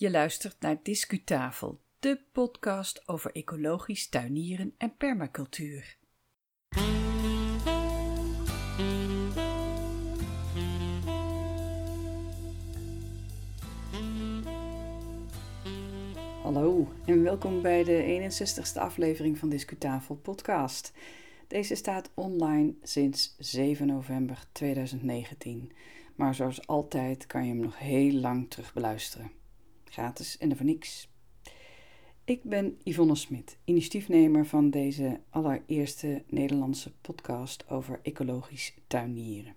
Je luistert naar Discutafel, de podcast over ecologisch tuinieren en permacultuur. Hallo en welkom bij de 61ste aflevering van Discutafel podcast. Deze staat online sinds 7 november 2019, maar zoals altijd kan je hem nog heel lang terug beluisteren. Gratis en er voor niks. Ik ben Yvonne Smit, initiatiefnemer van deze allereerste Nederlandse podcast over ecologisch tuinieren.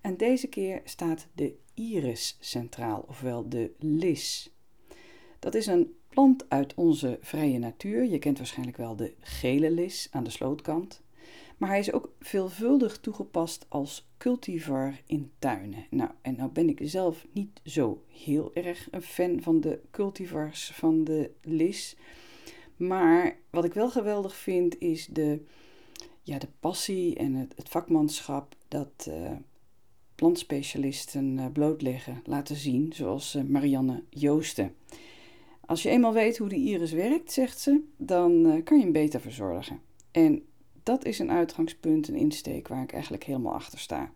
En deze keer staat de iris centraal, ofwel de lis. Dat is een plant uit onze vrije natuur. Je kent waarschijnlijk wel de gele lis aan de slootkant. Maar hij is ook veelvuldig toegepast als cultivar in tuinen. Nou, en nou ben ik zelf niet zo heel erg een fan van de cultivars van de lis. Maar wat ik wel geweldig vind is de, ja, de passie en het, vakmanschap dat uh, plantspecialisten uh, blootleggen, laten zien, zoals uh, Marianne Joosten. Als je eenmaal weet hoe de iris werkt, zegt ze, dan kan je hem beter verzorgen. En dat is een uitgangspunt, een insteek waar ik eigenlijk helemaal achter sta.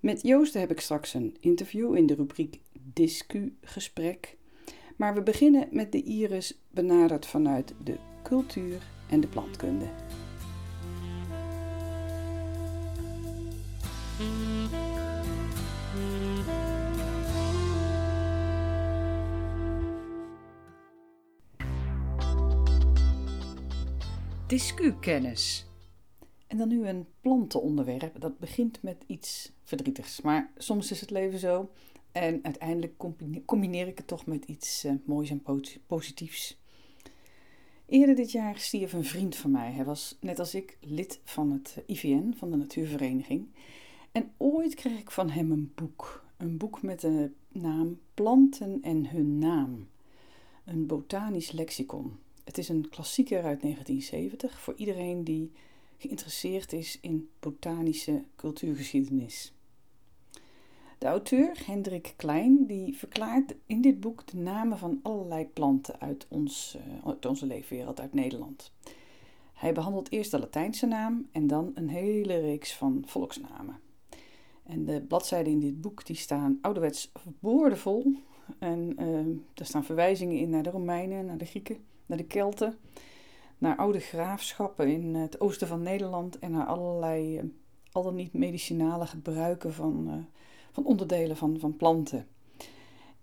Met Joost heb ik straks een interview in de rubriek Discu-gesprek. Maar we beginnen met de iris benaderd vanuit de cultuur en de plantkunde. Discu-kennis. En dan nu een plantenonderwerp. Dat begint met iets verdrietigs. Maar soms is het leven zo. En uiteindelijk combineer ik het toch met iets uh, moois en positiefs. Eerder dit jaar stierf een vriend van mij. Hij was net als ik lid van het IVN, van de Natuurvereniging. En ooit kreeg ik van hem een boek. Een boek met de naam Planten en hun naam. Een botanisch lexicon. Het is een klassieker uit 1970 voor iedereen die geïnteresseerd is in botanische cultuurgeschiedenis. De auteur, Hendrik Klein, die verklaart in dit boek de namen van allerlei planten uit, ons, uit onze leefwereld, uit Nederland. Hij behandelt eerst de Latijnse naam en dan een hele reeks van volksnamen. En de bladzijden in dit boek die staan ouderwets boordevol. En uh, er staan verwijzingen in naar de Romeinen, naar de Grieken, naar de Kelten, naar oude graafschappen in het oosten van Nederland en naar allerlei uh, al dan niet medicinale gebruiken van, uh, van onderdelen van, van planten.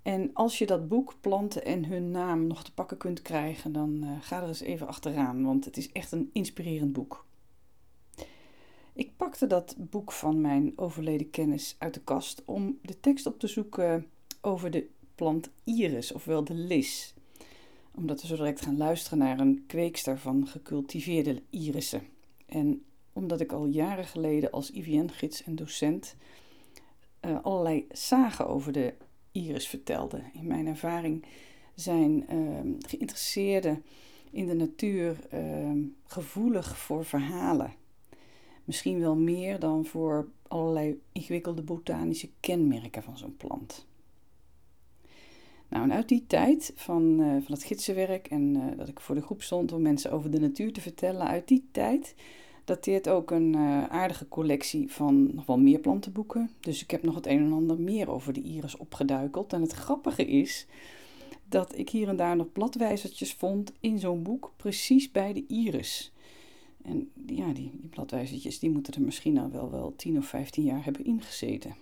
En als je dat boek Planten en hun naam nog te pakken kunt krijgen, dan uh, ga er eens even achteraan, want het is echt een inspirerend boek. Ik pakte dat boek van mijn overleden kennis uit de kast om de tekst op te zoeken over de plant iris, ofwel de lis omdat we zo direct gaan luisteren naar een kweekster van gecultiveerde irissen. En omdat ik al jaren geleden als IVN-gids en docent uh, allerlei zagen over de iris vertelde. In mijn ervaring zijn uh, geïnteresseerden in de natuur uh, gevoelig voor verhalen. Misschien wel meer dan voor allerlei ingewikkelde botanische kenmerken van zo'n plant. Nou, en uit die tijd van, uh, van het gidsenwerk en uh, dat ik voor de groep stond om mensen over de natuur te vertellen, uit die tijd dateert ook een uh, aardige collectie van nog wel meer plantenboeken. Dus ik heb nog het een en ander meer over de iris opgeduikeld. En het grappige is dat ik hier en daar nog bladwijzertjes vond in zo'n boek, precies bij de iris. En ja, die, die bladwijzertjes die moeten er misschien al wel, wel 10 of 15 jaar hebben ingezeten.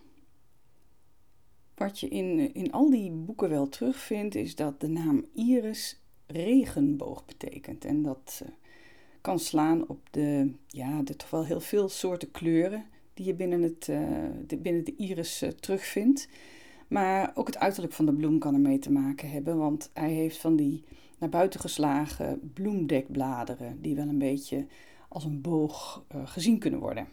Wat je in, in al die boeken wel terugvindt, is dat de naam Iris regenboog betekent. En dat uh, kan slaan op de, ja, de toch wel heel veel soorten kleuren die je binnen, het, uh, de, binnen de iris uh, terugvindt. Maar ook het uiterlijk van de bloem kan ermee te maken hebben, want hij heeft van die naar buiten geslagen bloemdekbladeren die wel een beetje als een boog gezien kunnen worden.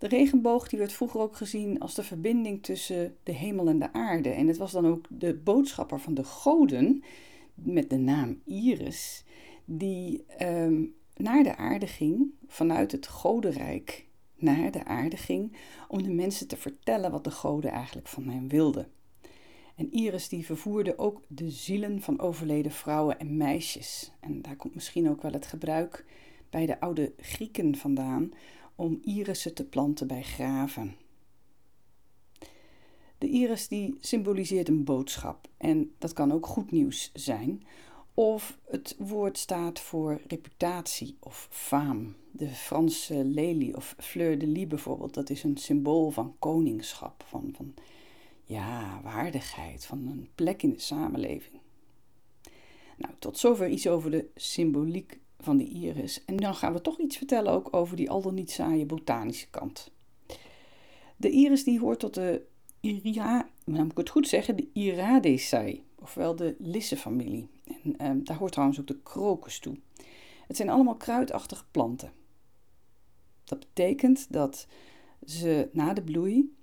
De regenboog die werd vroeger ook gezien als de verbinding tussen de hemel en de aarde. En het was dan ook de boodschapper van de goden, met de naam Iris, die um, naar de aarde ging, vanuit het godenrijk naar de aarde ging, om de mensen te vertellen wat de goden eigenlijk van hem wilden. En Iris die vervoerde ook de zielen van overleden vrouwen en meisjes. En daar komt misschien ook wel het gebruik bij de oude Grieken vandaan om irissen te planten bij graven. De iris die symboliseert een boodschap en dat kan ook goed nieuws zijn. Of het woord staat voor reputatie of faam. De Franse lelie of fleur de lis bijvoorbeeld, dat is een symbool van koningschap, van, van ja, waardigheid, van een plek in de samenleving. Nou, tot zover iets over de symboliek van de iris. En dan gaan we toch iets vertellen ook over die al dan niet saaie botanische kant. De iris die hoort tot de Iria, nou moet ik het goed zeggen, de Iraceae, ofwel de lissenfamilie. En ehm, daar hoort trouwens ook de krokus toe. Het zijn allemaal kruidachtige planten. Dat betekent dat ze na de bloei,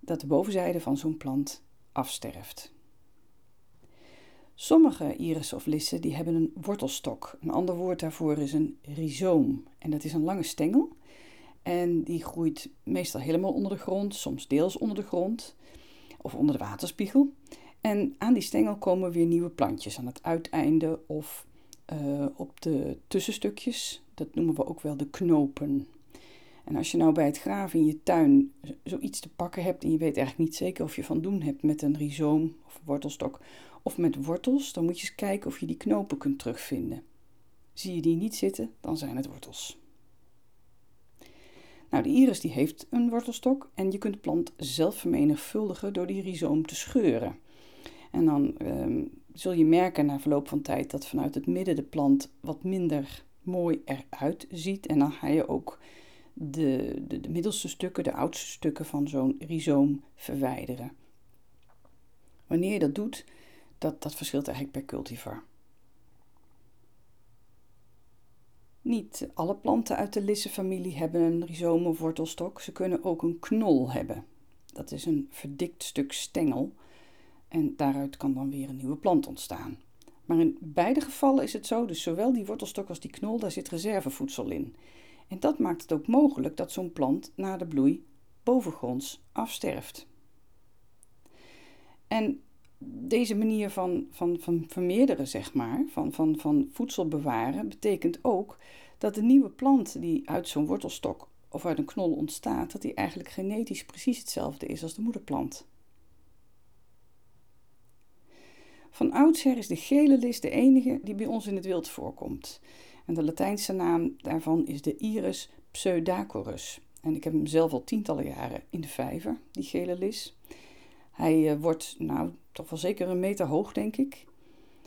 dat de bovenzijde van zo'n plant afsterft. Sommige irissen of lissen die hebben een wortelstok. Een ander woord daarvoor is een rhizoom. En dat is een lange stengel. En die groeit meestal helemaal onder de grond, soms deels onder de grond of onder de waterspiegel. En aan die stengel komen weer nieuwe plantjes aan het uiteinde of uh, op de tussenstukjes. Dat noemen we ook wel de knopen. En als je nou bij het graven in je tuin zoiets te pakken hebt en je weet eigenlijk niet zeker of je van doen hebt met een rhizoom of wortelstok of met wortels, dan moet je eens kijken of je die knopen kunt terugvinden. Zie je die niet zitten, dan zijn het wortels. Nou, de iris die heeft een wortelstok en je kunt de plant zelf vermenigvuldigen door die rhizoom te scheuren. En dan ehm, zul je merken na verloop van tijd dat vanuit het midden de plant wat minder mooi eruit ziet. En dan ga je ook de, de, de middelste stukken, de oudste stukken van zo'n rhizoom verwijderen. Wanneer je dat doet, dat, dat verschilt eigenlijk per cultivar. Niet alle planten uit de lissenfamilie hebben een rhizoom of wortelstok. Ze kunnen ook een knol hebben. Dat is een verdikt stuk stengel. En daaruit kan dan weer een nieuwe plant ontstaan. Maar in beide gevallen is het zo, dus zowel die wortelstok als die knol, daar zit reservevoedsel in. En dat maakt het ook mogelijk dat zo'n plant na de bloei bovengronds afsterft. En deze manier van, van, van vermeerderen, zeg maar, van, van, van voedsel bewaren, betekent ook dat de nieuwe plant die uit zo'n wortelstok of uit een knol ontstaat, dat die eigenlijk genetisch precies hetzelfde is als de moederplant. Van oudsher is de gele lis de enige die bij ons in het wild voorkomt. En de Latijnse naam daarvan is de Iris pseudacorus. En ik heb hem zelf al tientallen jaren in de vijver, die gele lis. Hij uh, wordt nou toch wel zeker een meter hoog, denk ik.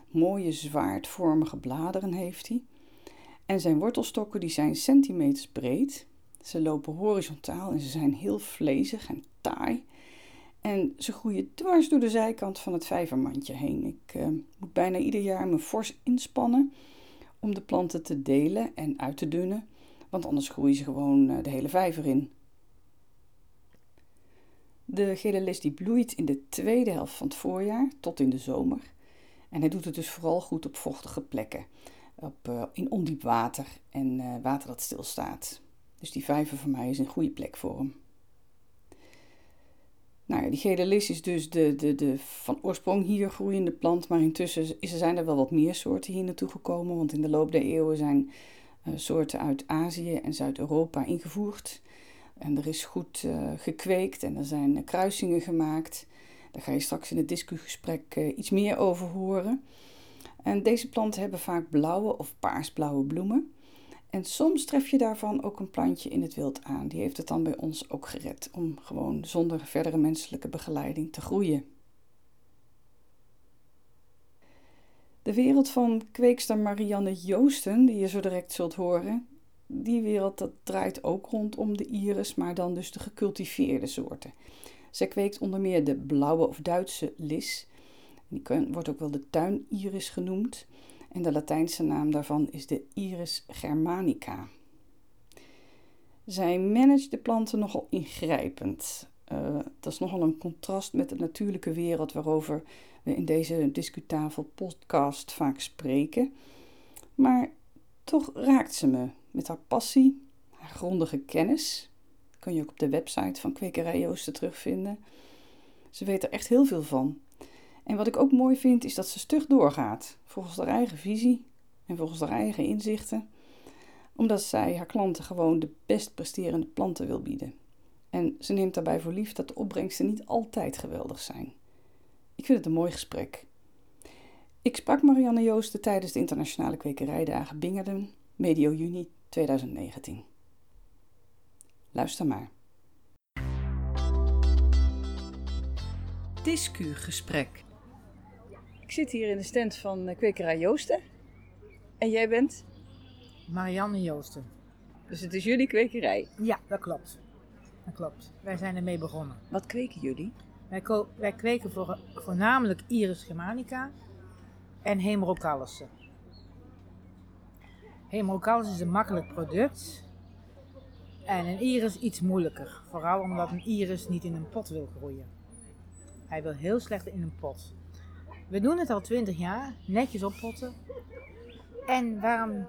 Mooie zwaardvormige bladeren heeft hij. En zijn wortelstokken die zijn centimeters breed. Ze lopen horizontaal en ze zijn heel vlezig en taai. En ze groeien dwars door de zijkant van het vijvermandje heen. Ik uh, moet bijna ieder jaar me fors inspannen om de planten te delen en uit te dunnen, want anders groeien ze gewoon uh, de hele vijver in. De gele lis die bloeit in de tweede helft van het voorjaar tot in de zomer. En hij doet het dus vooral goed op vochtige plekken, op, uh, in ondiep water en uh, water dat stilstaat. Dus die vijver voor mij is een goede plek voor hem. Nou, die gele lis is dus de, de, de van oorsprong hier groeiende plant, maar intussen zijn er wel wat meer soorten hier naartoe gekomen, want in de loop der eeuwen zijn uh, soorten uit Azië en Zuid-Europa ingevoerd. En er is goed uh, gekweekt en er zijn kruisingen gemaakt. Daar ga je straks in het discugesprek uh, iets meer over horen. En deze planten hebben vaak blauwe of paarsblauwe bloemen. En soms tref je daarvan ook een plantje in het wild aan. Die heeft het dan bij ons ook gered om gewoon zonder verdere menselijke begeleiding te groeien. De wereld van kweekster Marianne Joosten, die je zo direct zult horen, die wereld dat draait ook rondom de iris, maar dan dus de gecultiveerde soorten. Zij kweekt onder meer de blauwe of Duitse lis. Die wordt ook wel de tuiniris genoemd. En de Latijnse naam daarvan is de Iris germanica. Zij managt de planten nogal ingrijpend. Uh, dat is nogal een contrast met de natuurlijke wereld waarover we in deze discutafel podcast vaak spreken. Maar toch raakt ze me met haar passie, haar grondige kennis. Kun je ook op de website van Kwekerij Joosten terugvinden. Ze weet er echt heel veel van. En wat ik ook mooi vind is dat ze stug doorgaat, volgens haar eigen visie en volgens haar eigen inzichten, omdat zij haar klanten gewoon de best presterende planten wil bieden. En ze neemt daarbij voor lief dat de opbrengsten niet altijd geweldig zijn. Ik vind het een mooi gesprek. Ik sprak Marianne Joosten tijdens de internationale kwekerijdagen Bingerden, medio juni 2019. Luister maar. Discu-gesprek. Ik zit hier in de stand van kwekerij Joosten. En jij bent? Marianne Joosten. Dus het is jullie kwekerij. Ja, dat klopt. Dat klopt. Wij zijn ermee begonnen. Wat kweken jullie? Wij, ko- wij kweken voor, voornamelijk Iris germanica en Hemerocallissen. Hemerocallis is een makkelijk product. En een iris iets moeilijker. Vooral omdat een iris niet in een pot wil groeien. Hij wil heel slecht in een pot. We doen het al 20 jaar, netjes oppotten. En waarom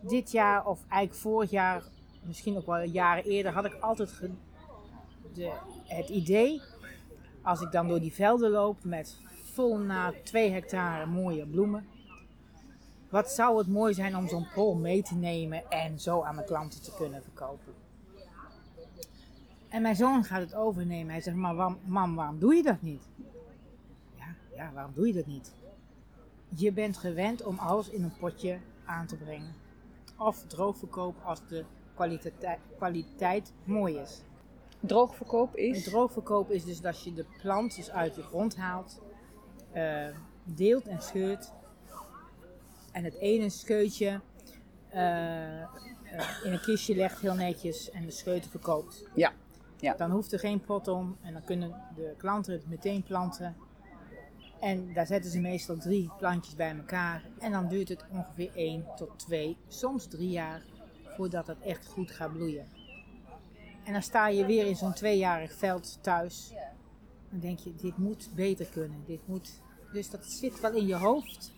dit jaar, of eigenlijk vorig jaar, misschien ook wel jaren eerder, had ik altijd de, het idee, als ik dan door die velden loop met vol na 2 hectare mooie bloemen. Wat zou het mooi zijn om zo'n pol mee te nemen en zo aan mijn klanten te kunnen verkopen. En mijn zoon gaat het overnemen. Hij zegt, maar waarom- mam, waarom doe je dat niet? Ja, ja, waarom doe je dat niet? Je bent gewend om alles in een potje aan te brengen. Of droogverkoop als de kwaliteit, kwaliteit mooi is. Droogverkoop is. droogverkoop is dus dat je de plant dus uit de grond haalt, eh, deelt en scheurt. En het ene scheutje eh, eh, in een kistje legt heel netjes en de scheuten verkoopt. Ja, ja. Dan hoeft er geen pot om en dan kunnen de klanten het meteen planten. En daar zetten ze meestal drie plantjes bij elkaar. En dan duurt het ongeveer 1 tot 2, soms 3 jaar voordat het echt goed gaat bloeien. En dan sta je weer in zo'n tweejarig veld thuis. Dan denk je, dit moet beter kunnen. Dit moet... Dus dat zit wel in je hoofd.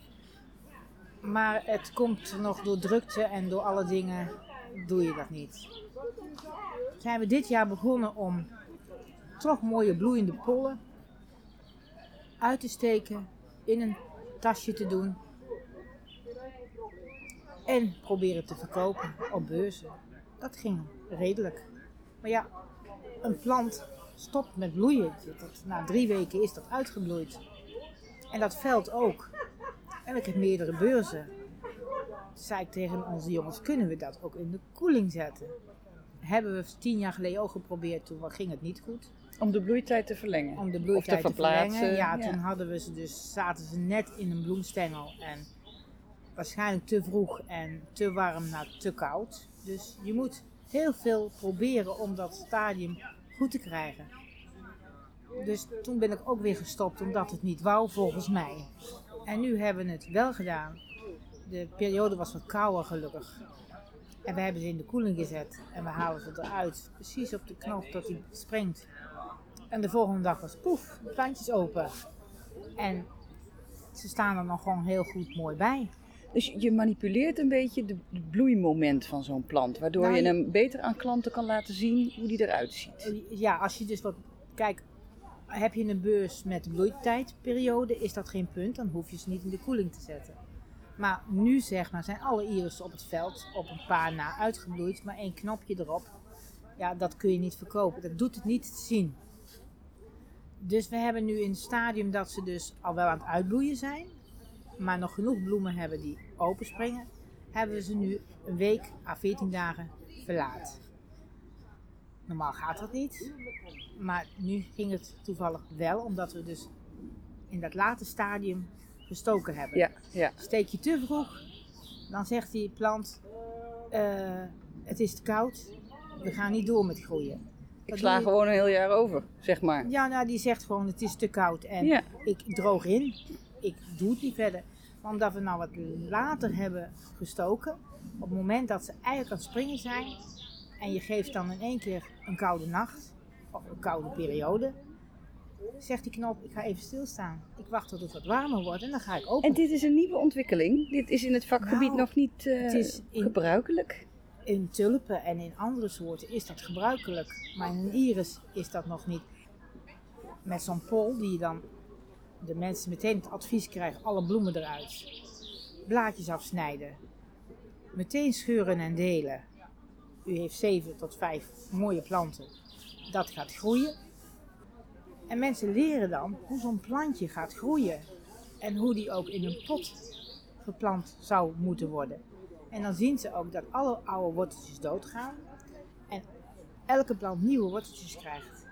Maar het komt nog door drukte en door alle dingen doe je dat niet. Zijn we dit jaar begonnen om toch mooie bloeiende pollen uit te steken, in een tasje te doen en proberen te verkopen op beurzen. Dat ging redelijk. Maar ja, een plant stopt met bloeien. Na drie weken is dat uitgebloeid. En dat veld ook. En ik heb meerdere beurzen. Toen zei ik tegen onze jongens, kunnen we dat ook in de koeling zetten? Hebben we tien jaar geleden ook geprobeerd, toen ging het niet goed. Om de bloeitijd te verlengen. Om de Of bloeitijd te te, verplaatsen. verlengen. Ja, toen hadden we ze dus, zaten ze net in een bloemstengel. En waarschijnlijk te vroeg en te warm naar te koud. Dus je moet heel veel proberen om dat stadium goed te krijgen. Dus toen ben ik ook weer gestopt omdat het niet wou volgens mij. En nu hebben we het wel gedaan. De periode was wat kouder gelukkig. En we hebben ze in de koeling gezet. En we halen ze eruit. Precies op de knop dat hij springt. En de volgende dag was poef, de plantjes open. En ze staan er nog gewoon heel goed mooi bij. Dus je manipuleert een beetje de de bloeimoment van zo'n plant. Waardoor Nou, je hem beter aan klanten kan laten zien hoe die eruit ziet. Ja, als je dus wat. Kijk, heb je een beurs met bloeitijdperiode, is dat geen punt. Dan hoef je ze niet in de koeling te zetten. Maar nu zeg maar, zijn alle irissen op het veld op een paar na uitgebloeid, maar één knopje erop. Ja, dat kun je niet verkopen. Dat doet het niet te zien. Dus we hebben nu in het stadium dat ze dus al wel aan het uitbloeien zijn, maar nog genoeg bloemen hebben die openspringen, hebben we ze nu een week à 14 dagen verlaat. Normaal gaat dat niet. Maar nu ging het toevallig wel, omdat we dus in dat late stadium gestoken hebben. Ja, ja. Steek je te vroeg, dan zegt die plant: eh, Het is te koud, we gaan niet door met groeien. Ik sla gewoon een heel jaar over, zeg maar. Ja, nou, die zegt gewoon: Het is te koud en Ja. ik droog in. Ik doe het niet verder. Maar omdat we nou wat later hebben gestoken, op het moment dat ze eigenlijk aan het springen zijn, en je geeft dan in één keer een koude nacht, of een koude periode, zegt die knop, ik ga even stilstaan. Ik wacht tot het wat warmer wordt en dan ga ik open. En dit is een nieuwe ontwikkeling. Dit is in het vakgebied Nou, nog niet eh, het is in- gebruikelijk. In tulpen en in andere soorten is dat gebruikelijk, maar in een iris is dat nog niet. Met zo'n pol die je dan de mensen meteen het advies krijgen: alle bloemen eruit. Blaadjes afsnijden. Meteen scheuren en delen. U heeft 7 tot 5 mooie planten. Dat gaat groeien. En mensen leren dan hoe zo'n plantje gaat groeien. En hoe die ook in een pot geplant zou moeten worden. En dan zien ze ook dat alle oude worteltjes doodgaan. En elke plant nieuwe worteltjes krijgt.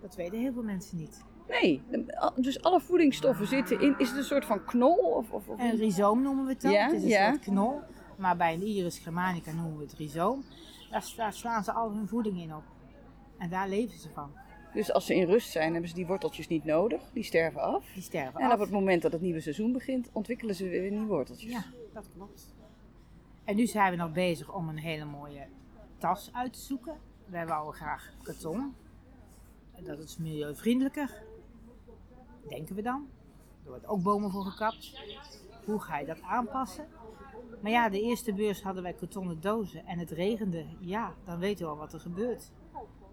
Dat weten heel veel mensen niet. Nee, dus alle voedingsstoffen zitten in. Is het een soort van knol? Of, of, of... Een rhizoom noemen we het dan. Ja, het is een ja. soort knol. Maar bij een Iris germanica noemen we het rhizoom. Daar, daar slaan ze al hun voeding in op. En daar leven ze van. Dus als ze in rust zijn, hebben ze die worteltjes niet nodig. Die sterven af. Die sterven En af. op het moment dat het nieuwe seizoen begint, ontwikkelen ze weer nieuwe worteltjes. Ja, dat klopt. En nu zijn we nog bezig om een hele mooie tas uit te zoeken. Wij wouden graag karton. Dat is milieuvriendelijker. Denken we dan. Er wordt ook bomen voor gekapt. Hoe ga je dat aanpassen? Maar ja, de eerste beurs hadden wij kartonnen dozen en het regende. Ja, dan weten we al wat er gebeurt.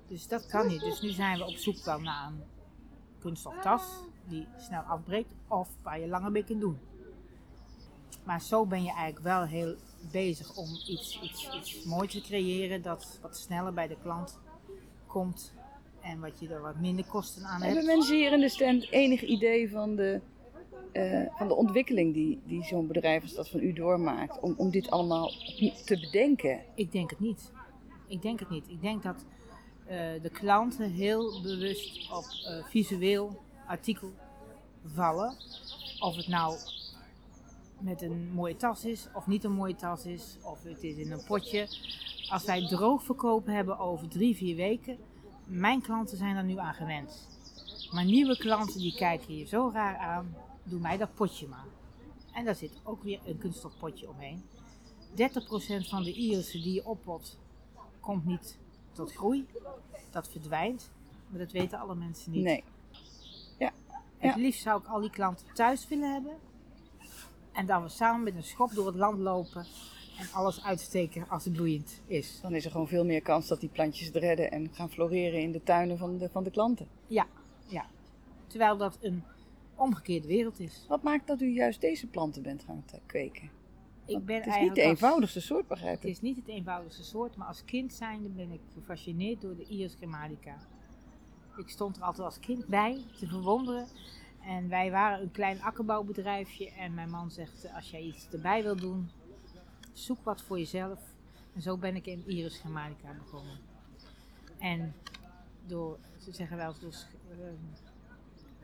Dus dat kan niet. Dus nu zijn we op zoek naar een kunststof tas die snel afbreekt of waar je langer mee kunt doen. Maar zo ben je eigenlijk wel heel bezig om iets, iets, iets moois te creëren dat wat sneller bij de klant komt en wat je er wat minder kosten aan Hebben hebt. mensen hier in de stand enig idee van de, eh, van de ontwikkeling die, die zo'n bedrijf als dat van u doormaakt? Om, om dit allemaal te bedenken? Ik denk het niet. Ik denk het niet. Ik denk dat eh, de klanten heel bewust op eh, visueel artikel vallen. Of het nou met een mooie tas is of niet een mooie tas is, of het is in een potje. Als wij droog verkopen hebben over drie, vier weken, mijn klanten zijn er nu aan gewend. Maar nieuwe klanten die kijken je zo raar aan, doe mij dat potje maar. En daar zit ook weer een kunststof potje omheen. 30% van de irissen die je oppot, komt niet tot groei. Dat verdwijnt. Maar dat weten alle mensen niet. Nee. Het Ja. liefst zou ik al die klanten thuis willen hebben. En dan we samen met een schop door het land lopen en alles uitsteken als het bloeiend is. Dan is er gewoon veel meer kans dat die plantjes het redden en gaan floreren in de tuinen van de, van de klanten. Ja, ja. Terwijl dat een omgekeerde wereld is. Wat maakt dat u juist deze planten bent gaan kweken? Ik ben Het is niet de eenvoudigste soort, begrijp Het ik. is niet het eenvoudigste soort, maar als kind zijnde ben ik gefascineerd door de Iris germanica. Ik stond er altijd als kind bij te verwonderen. En wij waren een klein akkerbouwbedrijfje. En mijn man zegt, als jij iets erbij wil doen, zoek wat voor jezelf. En zo ben ik in Iris germanica begonnen. En door, ze zeggen wel eens, door, eh,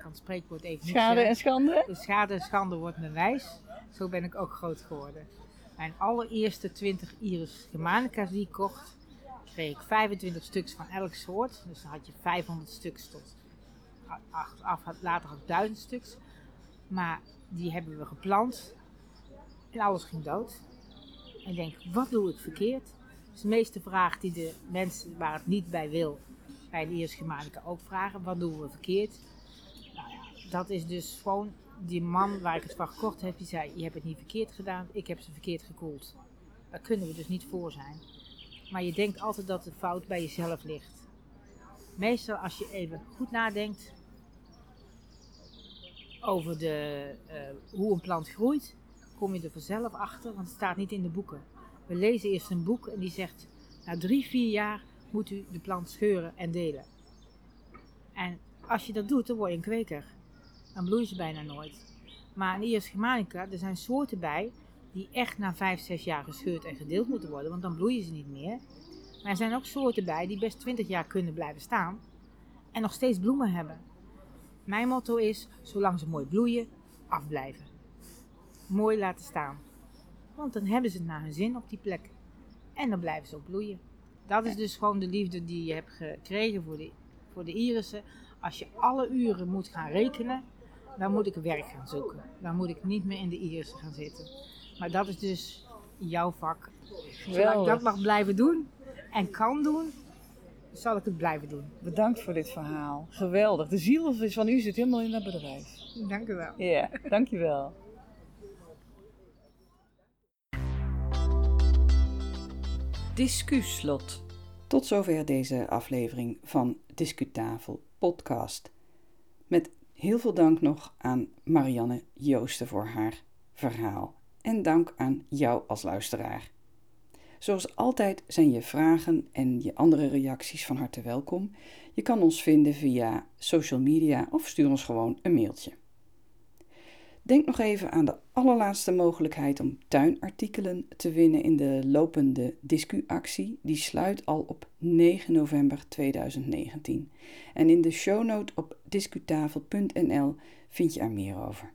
kan het spreekwoord even Schade en schande? De schade en schande wordt me wijs. Zo ben ik ook groot geworden. Mijn allereerste 20 Iris Germanicas die ik kocht, kreeg ik 25 stuks van elk soort. Dus dan had je 500 stuks tot a- ach- af, later ik 1000 stuks. Maar die hebben we geplant en alles ging dood. En ik denk, wat doe ik verkeerd? Is de meeste vraag die de mensen waar het niet bij wil, bij de Iris Germanica ook vragen. Wat doen we verkeerd? Dat is dus gewoon die man waar ik het van gekocht heb, die zei: Je hebt het niet verkeerd gedaan, ik heb ze verkeerd gekoeld. Daar kunnen we dus niet voor zijn. Maar je denkt altijd dat de fout bij jezelf ligt. Meestal, als je even goed nadenkt over de, eh, hoe een plant groeit, kom je er vanzelf achter, want het staat niet in de boeken. We lezen eerst een boek en die zegt: Na drie, vier jaar moet u de plant scheuren en delen. En als je dat doet, dan word je een kweker. Dan bloeien ze bijna nooit. Maar in Iris Germanica, er zijn soorten bij die echt na 5, 6 jaar gescheurd en gedeeld moeten worden, want dan bloeien ze niet meer. Maar er zijn ook soorten bij die best 20 jaar kunnen blijven staan en nog steeds bloemen hebben. Mijn motto is, zolang ze mooi bloeien, afblijven. Mooi laten staan. Want dan hebben ze het naar hun zin op die plek. En dan blijven ze ook bloeien. Dat is dus gewoon de liefde die je hebt gekregen voor de, voor de irissen. Als je alle uren moet gaan rekenen, dan moet ik werk gaan zoeken. Dan moet ik niet meer in de irissen gaan zitten. Maar dat is dus jouw vak. Zolang ik Geweldig. dat mag blijven doen en kan doen, zal ik het blijven doen. Bedankt voor dit verhaal. Geweldig. De ziel van u zit helemaal in dat bedrijf. Dank u wel. Ja, dankjewel. Discuslot. Tot zover deze aflevering van Discutafel podcast. Met heel veel dank nog aan Marianne Joosten voor haar verhaal. En dank aan jou als luisteraar. Zoals altijd zijn je vragen en je andere reacties van harte welkom. Je kan ons vinden via social media of stuur ons gewoon een mailtje. Denk nog even aan de allerlaatste mogelijkheid om tuinartikelen te winnen in de lopende discuactie. Die sluit al op 9 november 2019. En in de shownote op discutafel.nl vind je er meer over.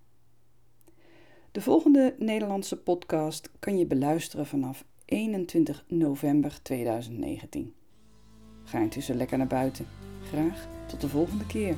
De volgende Nederlandse podcast kan je beluisteren vanaf 21 november 2019. Ga intussen lekker naar buiten. Graag tot de volgende keer.